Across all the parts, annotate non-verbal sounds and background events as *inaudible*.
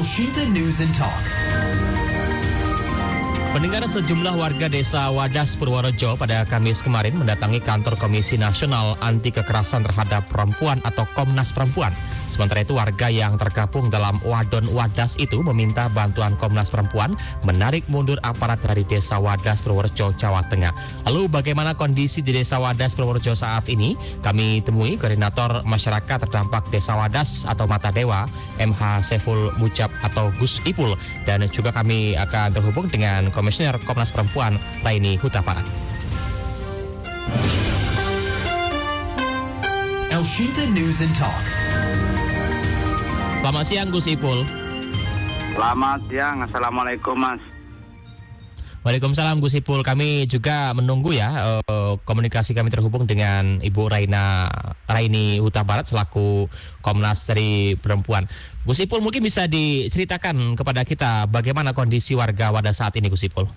Elshinta News and Talk. Pendengar sejumlah warga desa Wadas Purworejo pada Kamis kemarin mendatangi kantor Komisi Nasional Anti Kekerasan Terhadap Perempuan atau Komnas Perempuan. Sementara itu warga yang tergabung dalam Wadon Wadas itu meminta bantuan Komnas Perempuan menarik mundur aparat dari desa Wadas Purworejo, Jawa Tengah. Lalu bagaimana kondisi di desa Wadas Purworejo saat ini? Kami temui koordinator masyarakat terdampak desa Wadas atau Mata Dewa, MH Seful Mucap atau Gus Ipul. Dan juga kami akan terhubung dengan Komisioner Komnas Perempuan Raini Hutaparat. Elshinta News and Talk. Selamat siang Gus Ipul. Selamat siang, Assalamualaikum Mas. Waalaikumsalam Gus Ipul. Kami juga menunggu ya eh, komunikasi kami terhubung dengan Ibu Raina Raini Huta Barat selaku Komnas dari Perempuan. Gus Ipul mungkin bisa diceritakan kepada kita bagaimana kondisi warga Wadah saat ini Gus Ipul.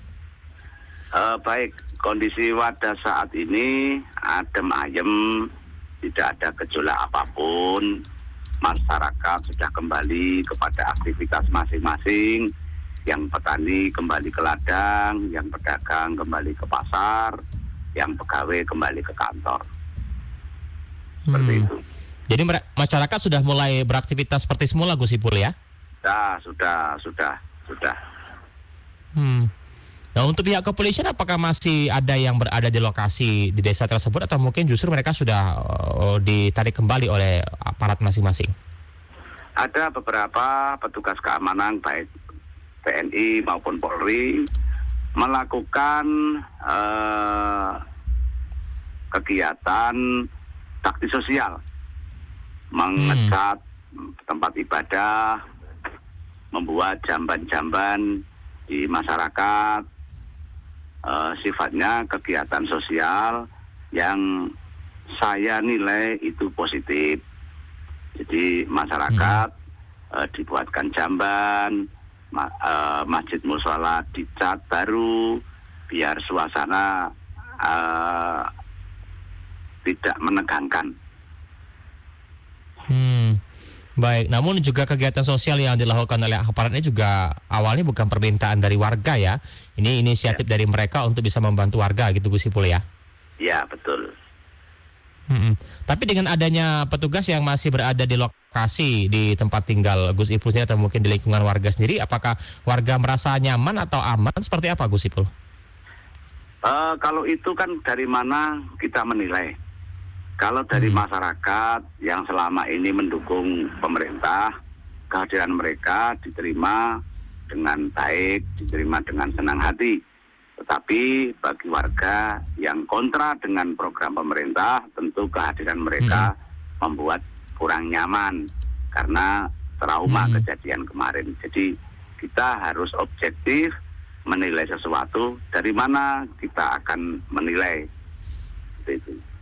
Eh, baik, kondisi wadah saat ini adem ayem, tidak ada gejolak apa pun. Masyarakat sudah kembali kepada aktivitas masing-masing. Yang petani kembali ke ladang, yang pedagang kembali ke pasar, yang pegawai kembali ke kantor. Seperti Hmm. itu. Jadi masyarakat sudah mulai beraktivitas seperti semula Gus Ipul ya? Sudah, sudah, sudah, sudah. Hmm. Nah untuk pihak kepolisian apakah masih ada yang berada di lokasi di desa tersebut? Atau mungkin justru mereka sudah eh, ditarik kembali oleh aparat masing-masing? Ada beberapa petugas keamanan baik TNI maupun Polri melakukan eh, kegiatan bakti sosial, mengecat tempat ibadah, membuat jamban-jamban di masyarakat, eh, sifatnya kegiatan sosial yang saya nilai itu positif. Jadi masyarakat eh, dibuatkan jamban, ma- eh, masjid musola dicat baru, biar suasana eh, tidak menegangkan. Hmm, baik. Namun juga kegiatan sosial yang dilakukan oleh aparat ini juga awalnya bukan permintaan dari warga ya. Ini inisiatif dari mereka untuk bisa membantu warga gitu Gus Ipul ya. Ya betul. Mm-mm. Tapi dengan adanya petugas yang masih berada di lokasi di tempat tinggal Gus Ipul sendiri atau mungkin di lingkungan warga sendiri, apakah warga merasa nyaman atau aman? Seperti apa Gus Ipul? Eh, kalau itu kan dari mana kita menilai? Kalau dari Hmm. masyarakat yang selama ini mendukung pemerintah, kehadiran mereka diterima dengan baik, diterima dengan senang hati. Tetapi bagi warga yang kontra dengan program pemerintah, tentu kehadiran mereka membuat kurang nyaman karena trauma Hmm. kejadian kemarin. Jadi kita harus objektif menilai sesuatu dari mana kita akan menilai Seperti itu.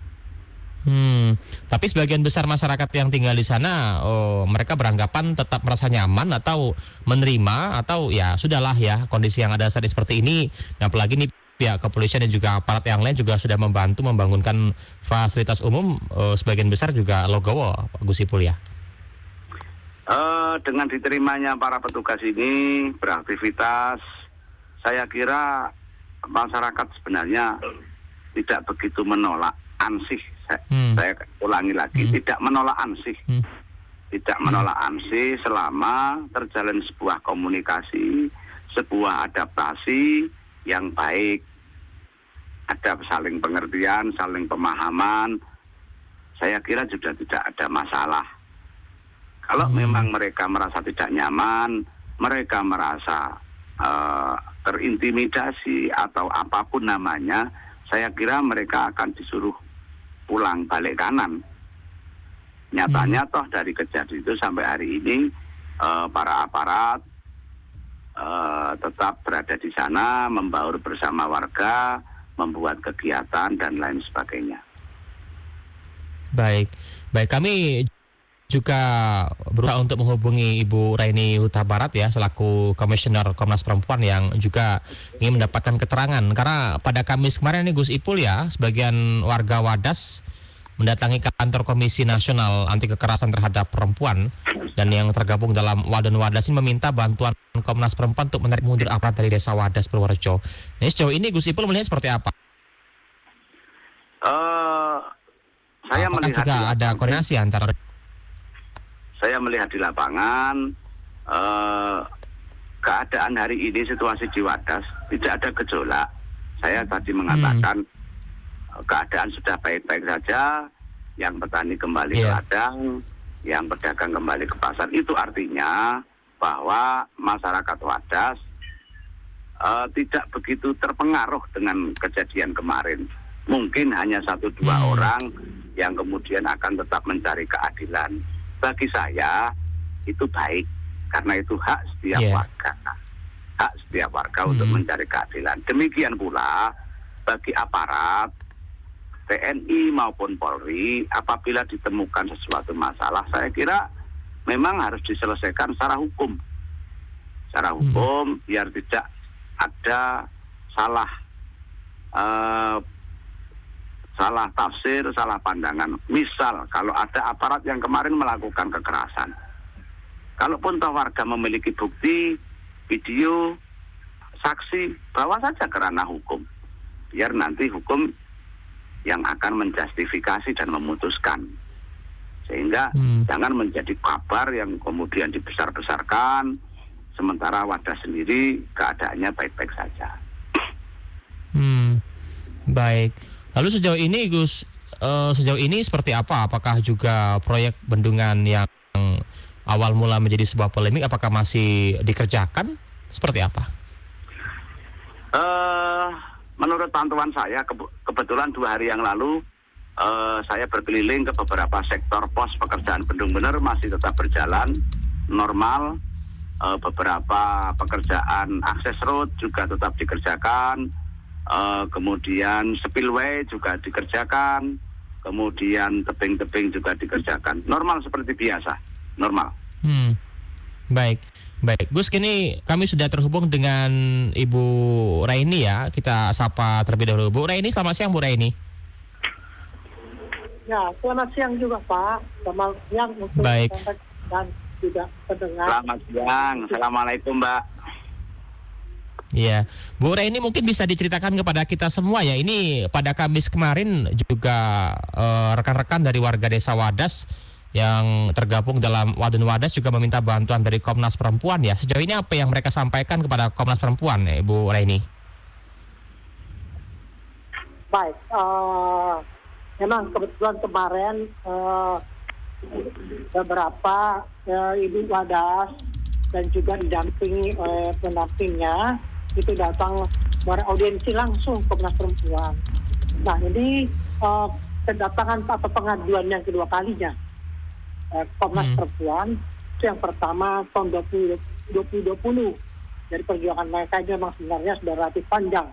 Hmm, tapi sebagian besar masyarakat yang tinggal di sana, oh, mereka beranggapan tetap merasa nyaman atau menerima atau ya sudahlah ya kondisi yang ada saat ini seperti ini. Apalagi nih pihak kepolisian dan juga aparat yang lain juga sudah membantu membangunkan fasilitas umum. eh, sebagian besar juga logowo, Pak Gus Ipul ya. Eh, dengan diterimanya para petugas ini beraktivitas, saya kira masyarakat sebenarnya tidak begitu menolak ansih. Saya, Hmm. saya ulangi lagi, Hmm. tidak menolak ansih. Hmm. Tidak menolak ansih selama terjalin sebuah komunikasi, sebuah adaptasi yang baik. Ada saling pengertian, saling pemahaman. Saya kira sudah tidak ada masalah. Kalau Hmm. memang mereka merasa tidak nyaman, mereka merasa eh, terintimidasi atau apa pun namanya, saya kira mereka akan disuruh pulang balik kanan. Nyatanya toh dari kejadian itu sampai hari ini eh, para aparat eh, tetap berada di sana, membaur bersama warga, membuat kegiatan dan lain sebagainya. Baik, baik kami juga berusaha untuk menghubungi Ibu Raini Huta Barat ya selaku Komisioner Komnas Perempuan yang juga ingin mendapatkan keterangan karena pada Kamis kemarin nih Gus Ipul ya sebagian warga Wadas mendatangi kantor Komisi Nasional Anti Kekerasan Terhadap Perempuan dan yang tergabung dalam Wadon Wadas ini meminta bantuan Komnas Perempuan untuk menarik mundur aparat dari Desa Wadas Purworejo. Ini sejauh ini Gus Ipul melihat seperti apa? Uh, saya Apakah melihat juga ada koordinasi antara Saya melihat di lapangan uh, keadaan hari ini situasi di Wadas tidak ada gejolak. Saya tadi mengatakan uh, keadaan sudah baik-baik saja. Yang petani kembali ke Iya. ladang, yang pedagang kembali ke pasar. Itu artinya bahwa masyarakat Wadas uh, tidak begitu terpengaruh dengan kejadian kemarin. Mungkin hanya satu dua Hmm. orang yang kemudian akan tetap mencari keadilan. Bagi saya itu baik karena itu hak setiap Iya. warga. Hak setiap warga untuk Hmm. mencari keadilan. Demikian pula bagi aparat TNI maupun Polri apabila ditemukan sesuatu masalah saya kira memang harus diselesaikan secara hukum. Secara Hmm. hukum biar tidak ada salah eh, salah tafsir, salah pandangan. Misal kalau ada aparat yang kemarin melakukan kekerasan. Kalaupun toh warga memiliki bukti, video, saksi, bawa saja ke ranah hukum. Biar nanti hukum yang akan menjustifikasi dan memutuskan. Sehingga Hmm. jangan menjadi kabar yang kemudian dibesar-besarkan, sementara wadah sendiri keadaannya baik-baik saja. Hmm, baik. Lalu sejauh ini Gus, eh, sejauh ini seperti apa? Apakah juga proyek bendungan yang awal mula menjadi sebuah polemik, apakah masih dikerjakan? Seperti apa? Eh, menurut pantauan saya, kebe- kebetulan dua hari yang lalu eh, saya berkeliling ke beberapa sektor pos pekerjaan bendung bener masih tetap berjalan normal. Eh, beberapa pekerjaan akses road juga tetap dikerjakan. Eh, kemudian spillway juga dikerjakan. Kemudian tebing-tebing juga dikerjakan. Normal seperti biasa, normal. Hmm, baik. Baik, Gus, kini kami sudah terhubung dengan Ibu Raini ya. Kita sapa terlebih dahulu. Bu Raini, selamat siang Bu Raini. Ya, selamat siang juga Pak. Selamat siang untuk Baik. dan juga pendengar. Selamat siang, assalamualaikum Mbak. Iya, Bu Raini mungkin bisa diceritakan kepada kita semua ya. Ini pada Kamis kemarin juga eh, rekan-rekan dari warga desa Wadas yang tergabung dalam Wadon Wadas juga meminta bantuan dari Komnas Perempuan ya. Sejauh ini apa yang mereka sampaikan kepada Komnas Perempuan, ya, Ibu Raini? Baik, eh, memang kebetulan kemarin eh, beberapa eh, ibu wadas dan juga didampingi oleh pendampingnya itu datang beraudiensi langsung Komnas Perempuan. Nah ini eh, kedatangan atau pengaduan yang kedua kalinya eh, Komnas Hmm. Perempuan itu yang pertama tahun 20, 2020 dari perjuangan mereka ini memang sebenarnya sudah relatif panjang.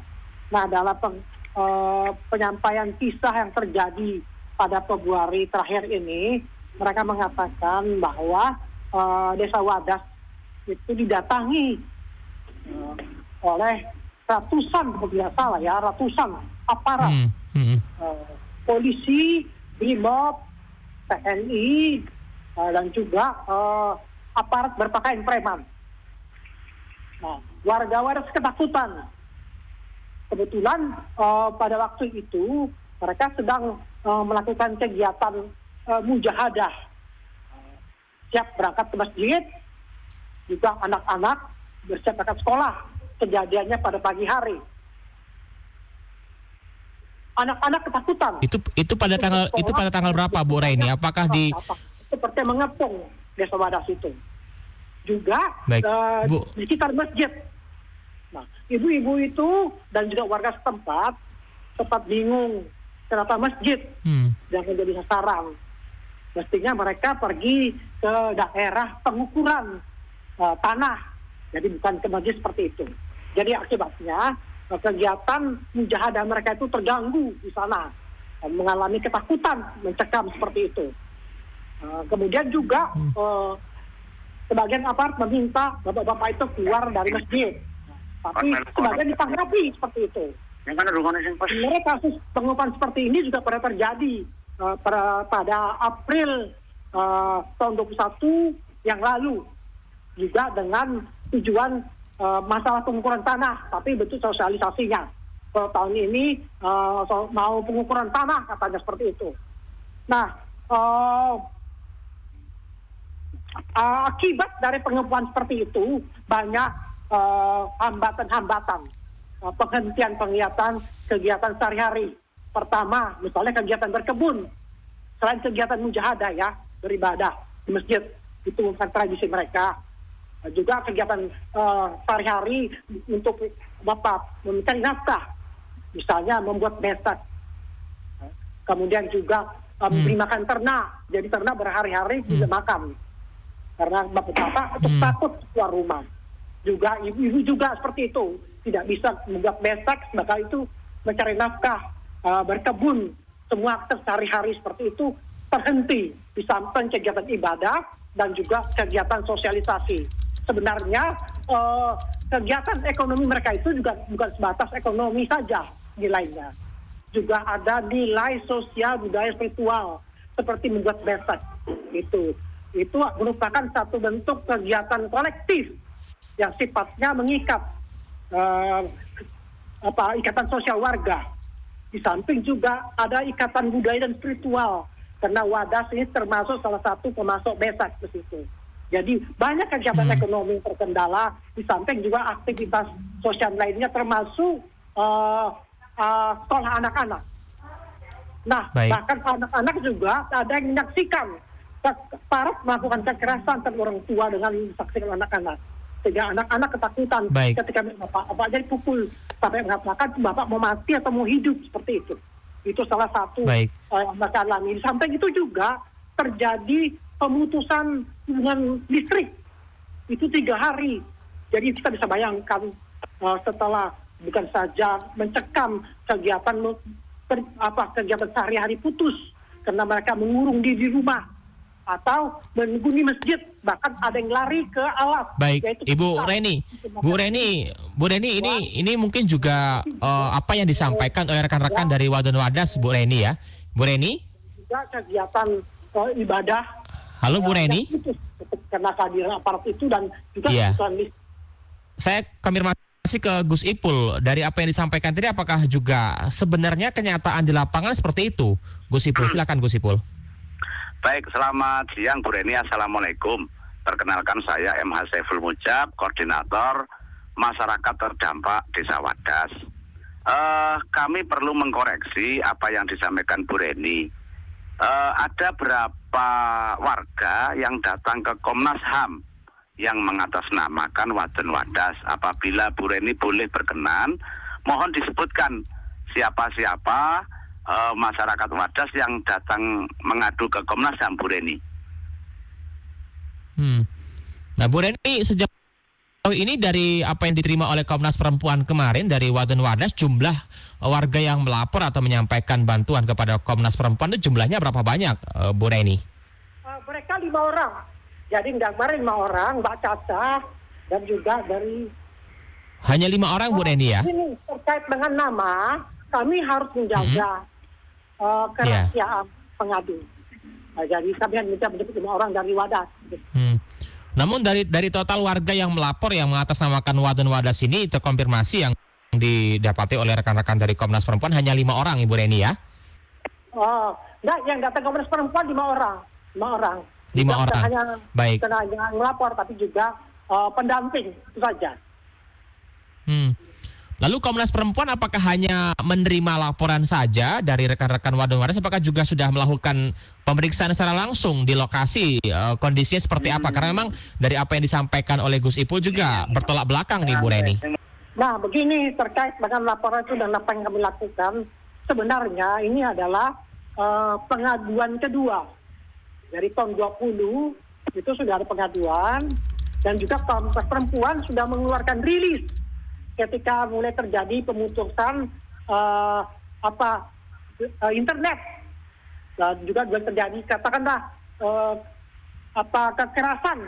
Nah dalam peng- eh, penyampaian kisah yang terjadi pada Februari terakhir ini, mereka mengatakan bahwa eh, Desa Wadas itu didatangi oleh ratusan, kalau tidak salah ya, ratusan aparat Hmm, hmm, eh, polisi, brimob, TNI, eh, dan juga eh, aparat berpakaian preman. Nah, warga Wadas ketakutan. Kebetulan eh, pada waktu itu mereka sedang eh, melakukan kegiatan eh, mujahadah. Siap berangkat ke masjid, juga anak-anak bersiap berangkat sekolah. Kejadiannya pada pagi hari. Anak-anak ketakutan. Itu itu pada tanggal itu pada tanggal berapa Bu Raini? Apakah di seperti mengepung desa Wadas itu juga Baik, eh, Bu. di sekitar masjid. Nah, ibu-ibu itu dan juga warga setempat sempat bingung kenapa masjid hmm, yang menjadi sasaran. Mestinya mereka pergi ke daerah pengukuran eh, tanah, jadi bukan ke masjid seperti itu. Jadi akibatnya eh, kegiatan mujahadah mereka itu terganggu di sana, mengalami ketakutan mencekam seperti itu. Eh, kemudian juga Hmm. eh, sebagian aparat meminta bapak-bapak itu keluar dari masjid, tapi sebagian ditanggapi seperti itu. Sebenarnya kasus pengupahan seperti ini juga pernah terjadi eh, pada, pada April eh, tahun 21 yang lalu juga dengan tujuan eh, masalah pengukuran tanah, tapi betul sosialisasinya. Kalau tahun ini eh, so- mau pengukuran tanah katanya seperti itu. Nah, eh, eh, akibat dari pengembangan seperti itu banyak hambatan-hambatan eh, penghentian kegiatan kegiatan sehari-hari. Pertama, misalnya kegiatan berkebun, selain kegiatan mujahadah ya beribadah di masjid itu bukan tradisi mereka. Eh, Juga kegiatan eh, sehari-hari untuk bapak mencari nafkah, misalnya membuat besak, kemudian juga uh, memberi makan ternak. Jadi ternak berhari-hari tidak makan karena bapak-bapak Hmm. takut keluar rumah. Juga ibu-ibu juga seperti itu tidak bisa membuat besak sebagai itu mencari nafkah, uh, berkebun, semua aktivitas sehari-hari seperti itu terhenti di samping kegiatan ibadah dan juga kegiatan sosialisasi. Sebenarnya uh, kegiatan ekonomi mereka itu juga bukan sebatas ekonomi saja nilainya. Juga ada nilai sosial budaya spiritual seperti membuat besak itu itu merupakan satu bentuk kegiatan kolektif yang sifatnya mengikat eh, apa ikatan sosial warga. Di samping juga ada ikatan budaya dan spiritual karena wadas ini termasuk salah satu pemasok besak ke situ. Jadi banyak kegiatan Hmm. ekonomi yang terkendala di samping juga aktivitas sosial lainnya termasuk eh, eh, sekolah anak-anak. Nah, Baik. bahkan anak-anak juga ada yang menyaksikan para melakukan kekerasan terhadap orang tua dengan menyaksikan anak-anak. Sehingga anak-anak ketakutan Baik. ketika bapak bapaknya dipukul sampai mengatakan bapak mau mati atau mau hidup seperti itu. Itu salah satu Baik. mereka alami. Di samping itu juga terjadi pemutusan hubungan listrik. Itu tiga hari. Jadi kita bisa bayangkan eh, setelah bukan saja mencekam kegiatan per- apa kegiatan sehari-hari putus karena mereka mengurung diri di rumah atau menghuni masjid bahkan ada yang lari ke alat Baik, Ibu kita. Reni, Bu Reni, Bu Reni ini ini mungkin juga eh, apa yang disampaikan oleh rekan-rekan dari Wadon Wadas, Bu Reni ya. Bu Reni, juga kegiatan eh, ibadah halo Bu eh, Reni, putus karena kehadiran aparat itu dan juga listrik. saya konfirmasi ke Gus Ipul dari apa yang disampaikan tadi, apakah juga sebenarnya kenyataan di lapangan seperti itu? Gus Ipul, silakan Gus Ipul. Baik, selamat siang Bu Reni. Assalamualaikum. Perkenalkan saya MH Saiful Mujab, koordinator masyarakat terdampak Desa Wadas. Eh, kami perlu mengkoreksi apa yang disampaikan Bu Reni. Eh, ada berapa warga yang datang ke Komnas HAM yang mengatasnamakan Wadon Wadas. Apabila Bu Reni boleh berkenan, mohon disebutkan siapa-siapa eh, masyarakat Wadas yang datang mengadu ke Komnas HAM Bu Reni. Hmm. Nah, Bu Reni sejauh ini dari apa yang diterima oleh Komnas Perempuan kemarin dari Wadon Wadas jumlah warga yang melapor atau menyampaikan bantuan kepada Komnas Perempuan itu jumlahnya berapa banyak, eh, Bu Reni? Eh, mereka lima orang. Jadi nggak kemarin lima orang, Mbak Caca dan juga dari Hanya lima orang, Bu Reni ya? ini terkait dengan nama, kami harus menjaga Hmm. Iya. kerahasiaan pengadu. Nah, jadi kami hanya menyebut lima orang dari wadah. Hmm. Namun dari dari total warga yang melapor yang mengatasnamakan Wadon Wadas ini terkonfirmasi yang didapati oleh rekan-rekan dari Komnas Perempuan hanya lima orang, Ibu Reni ya? Oh, enggak, yang datang Komnas Perempuan lima orang, lima orang. Lima Bukan orang. Hanya, Baik. bukan hanya melapor, tapi juga eh, pendamping itu saja. Hmm. Lalu Komnas Perempuan apakah hanya menerima laporan saja dari rekan-rekan Wadon Wadas? Apakah juga sudah melakukan pemeriksaan secara langsung di lokasi? Eh, kondisinya seperti apa? Karena memang dari apa yang disampaikan oleh Gus Ipul juga bertolak belakang nih Bu Reni. Nah, begini terkait dengan laporan itu dan apa yang kami lakukan, sebenarnya ini adalah eh, pengaduan kedua. Dari tahun 20 itu sudah ada pengaduan dan juga Komnas Perempuan sudah mengeluarkan rilis ketika mulai terjadi pemutusan eh, apa eh, internet dan juga sudah terjadi katakanlah eh, apa kekerasan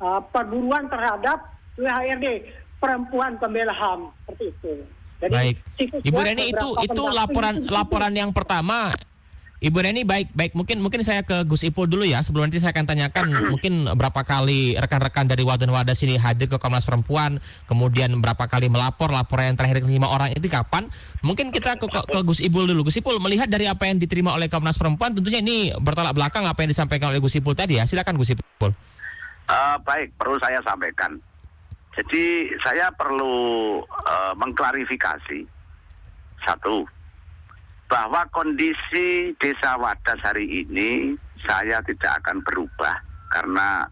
eh, perburuan terhadap WHRD perempuan pembela HAM seperti itu. Jadi, Baik. Ibu Reni itu itu laporan laporan yang pertama Ibu Reni baik baik. Mungkin mungkin saya ke Gus Ipul dulu ya. Sebelum nanti saya akan tanyakan *clears throat* mungkin berapa kali rekan-rekan dari Wadah Wadah sini hadir ke Komnas Perempuan kemudian berapa kali melapor laporan yang terakhir lima orang itu kapan? Mungkin kita ke, ke, ke Gus Ipul dulu. Gus Ipul melihat dari apa yang diterima oleh Komnas Perempuan tentunya ini bertolak belakang apa yang disampaikan oleh Gus Ipul tadi ya. Silakan Gus Ipul. Uh, baik perlu saya sampaikan. Jadi saya perlu uh, mengklarifikasi. Satu bahwa kondisi desa Wadas hari ini saya tidak akan berubah. Karena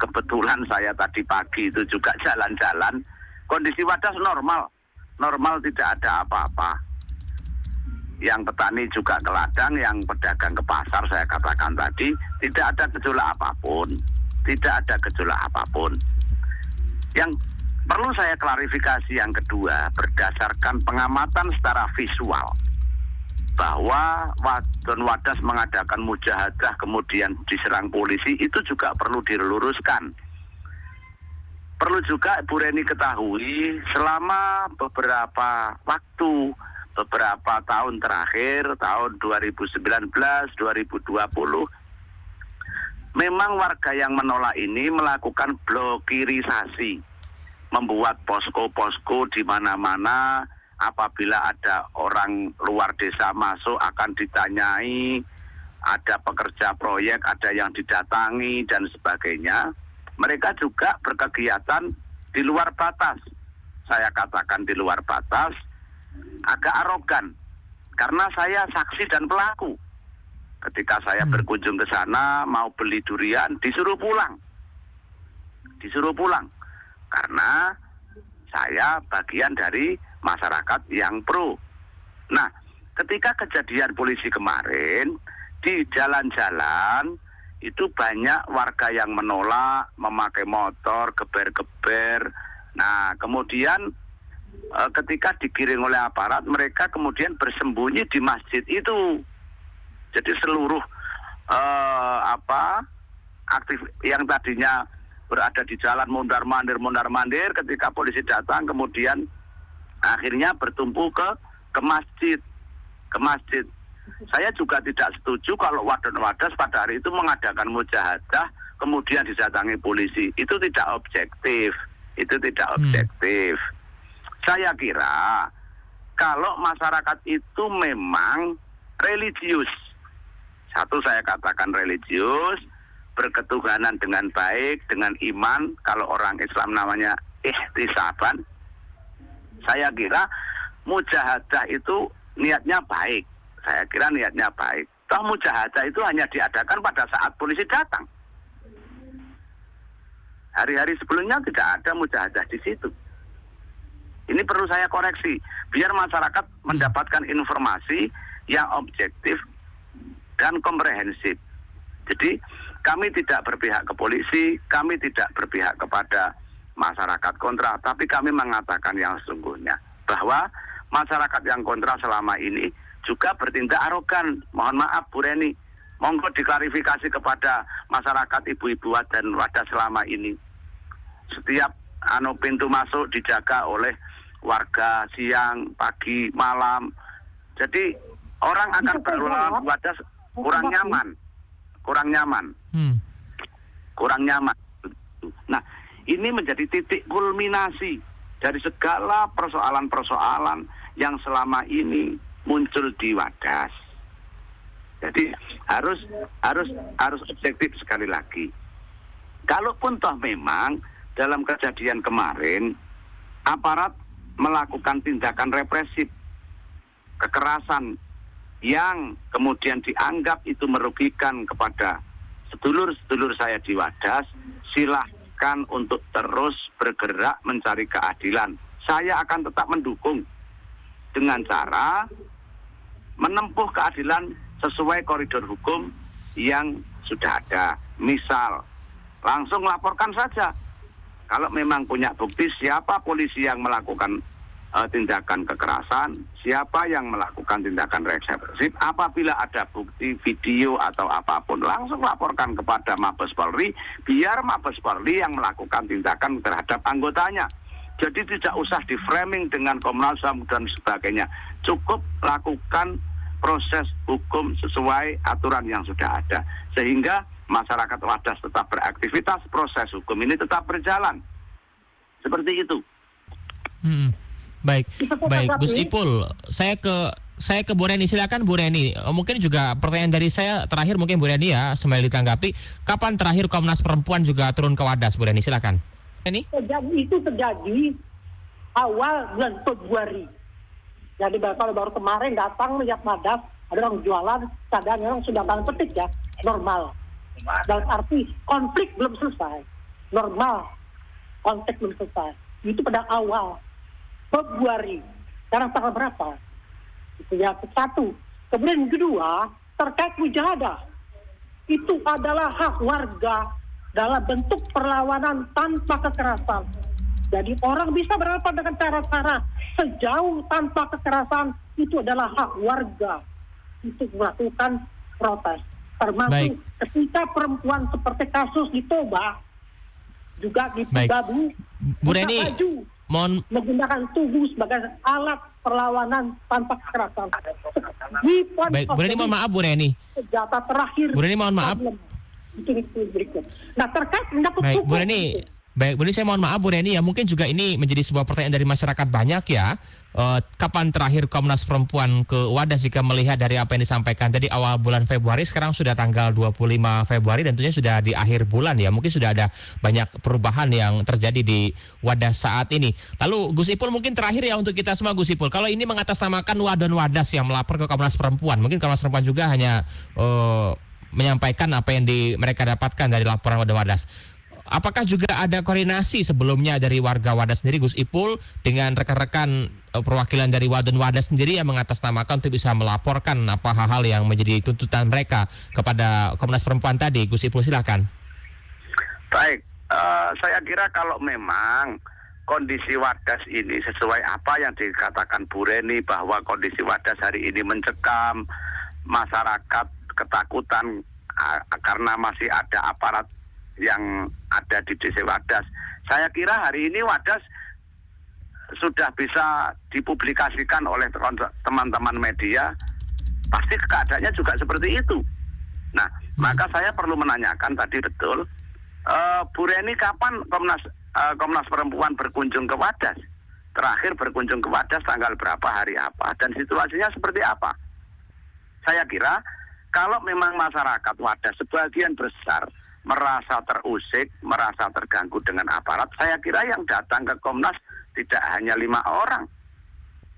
kebetulan saya tadi pagi itu juga jalan-jalan kondisi Wadas normal. Normal tidak ada apa-apa. Yang petani juga ke ladang yang pedagang ke pasar saya katakan tadi tidak ada gejolak apa pun. Tidak ada gejolak apa pun. Yang perlu saya klarifikasi yang kedua berdasarkan pengamatan secara visual bahwa Wadon Wadas mengadakan mujahadah kemudian diserang polisi itu juga perlu diluruskan. Perlu juga Bu Reni ketahui selama beberapa waktu, beberapa tahun terakhir, tahun 2019, 2020, memang warga yang menolak ini melakukan blokirisasi, membuat posko-posko di mana-mana, apabila ada orang luar desa masuk akan ditanyai, ada pekerja proyek, ada yang didatangi dan sebagainya. Mereka juga berkegiatan di luar batas. Saya katakan di luar batas, agak arogan. Karena saya saksi dan pelaku. Ketika saya hmm. berkunjung ke sana mau beli durian, disuruh pulang. Disuruh pulang. Karena saya bagian dari masyarakat yang pro. Nah, ketika kejadian polisi kemarin di jalan-jalan itu banyak warga yang menolak memakai motor geber-geber. Nah, kemudian e, ketika digiring oleh aparat mereka kemudian bersembunyi di masjid itu. Jadi seluruh e, apa aktif yang tadinya berada di jalan mondar mandir mondar mandir ketika polisi datang kemudian akhirnya bertumpu ke ke masjid. Ke masjid. Saya juga tidak setuju kalau Wadon Wadas pada hari itu mengadakan mujahadah kemudian didatangi polisi. Itu tidak objektif. Itu tidak hmm. objektif. Hmm. saya kira kalau masyarakat itu memang religius. Satu saya katakan religius berketuhanan dengan baik dengan iman. Kalau orang Islam namanya ihtisaban saya kira mujahadah itu niatnya baik. Saya kira niatnya baik. Toh mujahadah itu hanya diadakan pada saat polisi datang. Hari-hari sebelumnya tidak ada mujahadah di situ. Ini perlu saya koreksi, biar masyarakat mendapatkan informasi yang objektif dan komprehensif. Jadi kami tidak berpihak ke polisi, kami tidak berpihak kepada masyarakat kontra, tapi kami mengatakan yang sesungguhnya bahwa masyarakat yang kontra selama ini juga bertindak arogan. Mohon maaf Bu Reni, monggo diklarifikasi kepada masyarakat ibu-ibu dan wadah selama ini. Setiap anu pintu masuk dijaga oleh warga siang, pagi, malam. Jadi orang akan berlalu wadah kurang nyaman, kurang nyaman, hmm. kurang nyaman. Nah, ini menjadi titik kulminasi dari segala persoalan-persoalan yang selama ini muncul di Wadas. Jadi harus harus harus objektif sekali lagi. Kalaupun toh memang dalam kejadian kemarin aparat melakukan tindakan represif kekerasan yang kemudian dianggap itu merugikan kepada sedulur-sedulur saya di Wadas, silah untuk terus bergerak mencari keadilan. Saya akan tetap mendukung dengan cara menempuh keadilan sesuai koridor hukum yang sudah ada. Misal, langsung laporkan saja. Kalau memang punya bukti siapa polisi yang melakukan uh, tindakan kekerasan, siapa yang melakukan tindakan represif, apabila ada bukti video atau apa pun, langsung laporkan kepada Mabes Polri, biar Mabes Polri yang melakukan tindakan terhadap anggotanya. Jadi tidak usah di framing dengan Komnas HAM dan sebagainya. Cukup lakukan proses hukum sesuai aturan yang sudah ada. Sehingga masyarakat Wadas tetap beraktivitas, proses hukum ini tetap berjalan. Seperti itu. Hmm. Baik, baik? Gus Ipul, saya ke saya ke Bu Reni, silakan Bu Reni. Eh, Mungkin juga pertanyaan dari saya terakhir mungkin Bu Reni ya, sambil ditanggapi. Kapan terakhir Komnas Perempuan juga turun ke Wadas, Bu Reni, silakan. Reni? terjadi itu terjadi awal bulan Februari. Jadi baru- kalau baru kemarin datang lihat madas, ada orang jualan, keadaan orang sudah tanda petik ya, normal. Dalam arti konflik belum selesai, normal, konflik belum selesai. Itu pada awal Februari. Sekarang tanggal berapa? Itu yang satu. Kemudian kedua, terkait mujahadah. Itu adalah hak warga dalam bentuk perlawanan tanpa kekerasan. Jadi orang bisa berhadapan dengan cara-cara sejauh tanpa kekerasan itu adalah hak warga untuk melakukan protes. Termasuk Baik. ketika perempuan seperti kasus di Toba juga di Baik. Bu Reni, maju mohon menggunakan tubuh sebagai alat perlawanan tanpa kekerasan. Baik, Bu Reni mohon maaf Bu Reni. senjata terakhir. Bu Reni, mohon maaf. problem. Nah terkait menyangkut Baik, hukum Bu Reni. Baik, Bu Reni saya mohon maaf Bu Reni ya, mungkin juga ini menjadi sebuah pertanyaan dari masyarakat banyak ya. Eh, kapan terakhir Komnas Perempuan ke Wadas jika melihat dari apa yang disampaikan tadi awal bulan Februari, sekarang sudah tanggal 25 Februari dan tentunya sudah di akhir bulan ya. Mungkin sudah ada banyak perubahan yang terjadi di Wadas saat ini. Lalu Gus Ipul mungkin terakhir ya untuk kita semua Gus Ipul. Kalau ini mengatasnamakan Wadon Wadas yang melapor ke Komnas Perempuan, mungkin Komnas Perempuan juga hanya eh, menyampaikan apa yang di, mereka dapatkan dari laporan Wadon Wadas. Apakah juga ada koordinasi sebelumnya dari warga Wadas sendiri Gus Ipul dengan rekan-rekan eh, perwakilan dari Wadon Wadas sendiri yang mengatasnamakan untuk bisa melaporkan apa hal-hal yang menjadi tuntutan mereka kepada Komnas Perempuan tadi Gus Ipul silakan. Baik, eh, saya kira kalau memang kondisi Wadas ini sesuai apa yang dikatakan Bu Reni bahwa kondisi Wadas hari ini mencekam, masyarakat ketakutan karena masih ada aparat yang ada di DC Wadas. Saya kira hari ini Wadas sudah bisa dipublikasikan oleh teman-teman media, pasti keadaannya juga seperti itu. Nah, maka saya perlu menanyakan tadi betul, eh, Bu Reni kapan Komnas eh, Komnas Perempuan berkunjung ke Wadas? Terakhir berkunjung ke Wadas tanggal berapa, hari apa, dan situasinya seperti apa? Saya kira kalau memang masyarakat Wadas sebagian besar merasa terusik, merasa terganggu dengan aparat, saya kira yang datang ke Komnas tidak hanya lima orang.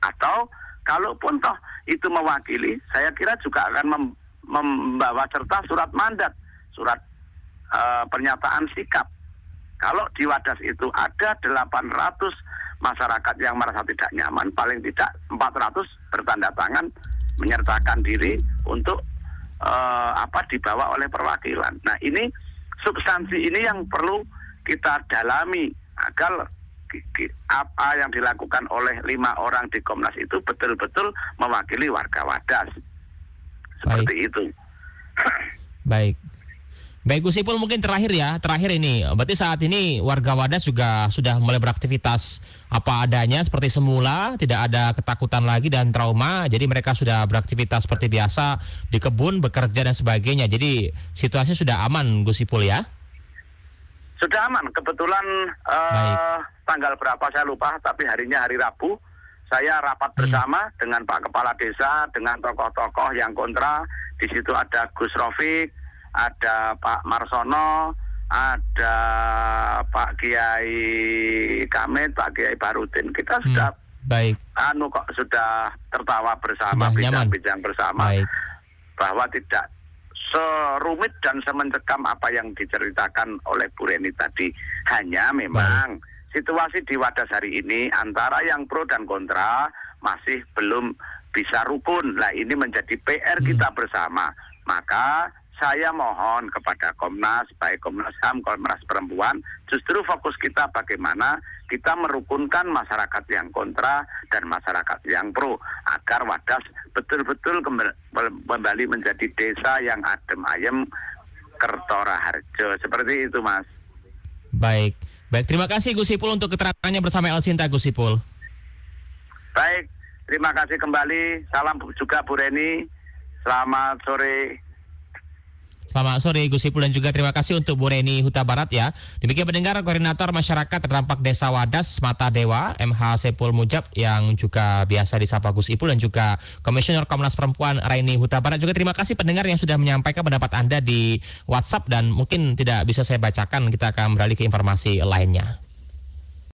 Atau kalaupun toh itu mewakili, saya kira juga akan mem- membawa serta surat mandat, surat eh, pernyataan sikap. Kalau di Wadas itu ada 800 masyarakat yang merasa tidak nyaman, paling tidak 400 bertanda tangan menyertakan diri untuk eh, apa dibawa oleh perwakilan. Nah ini substansi ini yang perlu kita dalami agar apa yang dilakukan oleh lima orang di Komnas itu betul-betul mewakili warga Wadas. Seperti itu. Baik. Baik Gus Ipul mungkin terakhir ya, terakhir ini. Berarti saat ini warga Wadas juga sudah mulai beraktivitas apa adanya seperti semula, tidak ada ketakutan lagi dan trauma. Jadi mereka sudah beraktivitas seperti biasa di kebun, bekerja dan sebagainya. Jadi situasinya sudah aman Gus Ipul ya. Sudah aman. Kebetulan Baik. tanggal berapa saya lupa, tapi harinya hari Rabu. Saya rapat Hmm. bersama dengan Pak Kepala Desa, dengan tokoh-tokoh yang kontra. Di situ ada Gus Rofik, ada Pak Marsono, ada Pak Kiai Kamit, Pak Kiai Barudin. Kita Hmm, sudah Baik, anu kok sudah tertawa bersama, bincang-bincang bersama baik. bahwa tidak serumit dan semencekam apa yang diceritakan oleh Bu Reni tadi. Hanya memang situasi di Wadas hari ini antara yang pro dan kontra masih belum bisa rukun. Nah ini menjadi PR Hmm. kita bersama. Maka saya mohon kepada Komnas, baik Komnas HAM, Komnas Perempuan, justru fokus kita bagaimana kita merukunkan masyarakat yang kontra dan masyarakat yang pro agar Wadas betul-betul kembali menjadi desa yang adem ayem Kertora Harjo. Seperti itu, Mas. Baik. Baik, terima kasih Gus Ipul untuk keterangannya bersama El Sinta Gus Ipul. Baik, terima kasih kembali. Salam juga Bu Reni. Selamat sore. Selamat sore Gus Ipul dan juga terima kasih untuk Bu Reni Huta Barat ya. Demikian pendengar Koordinator Masyarakat Terdampak Desa Wadas Mata Dewa MH Sepul Mujab yang juga biasa disapa Gus Ipul dan juga Komisioner Komnas Perempuan Reni Huta Barat juga terima kasih pendengar yang sudah menyampaikan pendapat Anda di WhatsApp dan mungkin tidak bisa saya bacakan kita akan beralih ke informasi lainnya.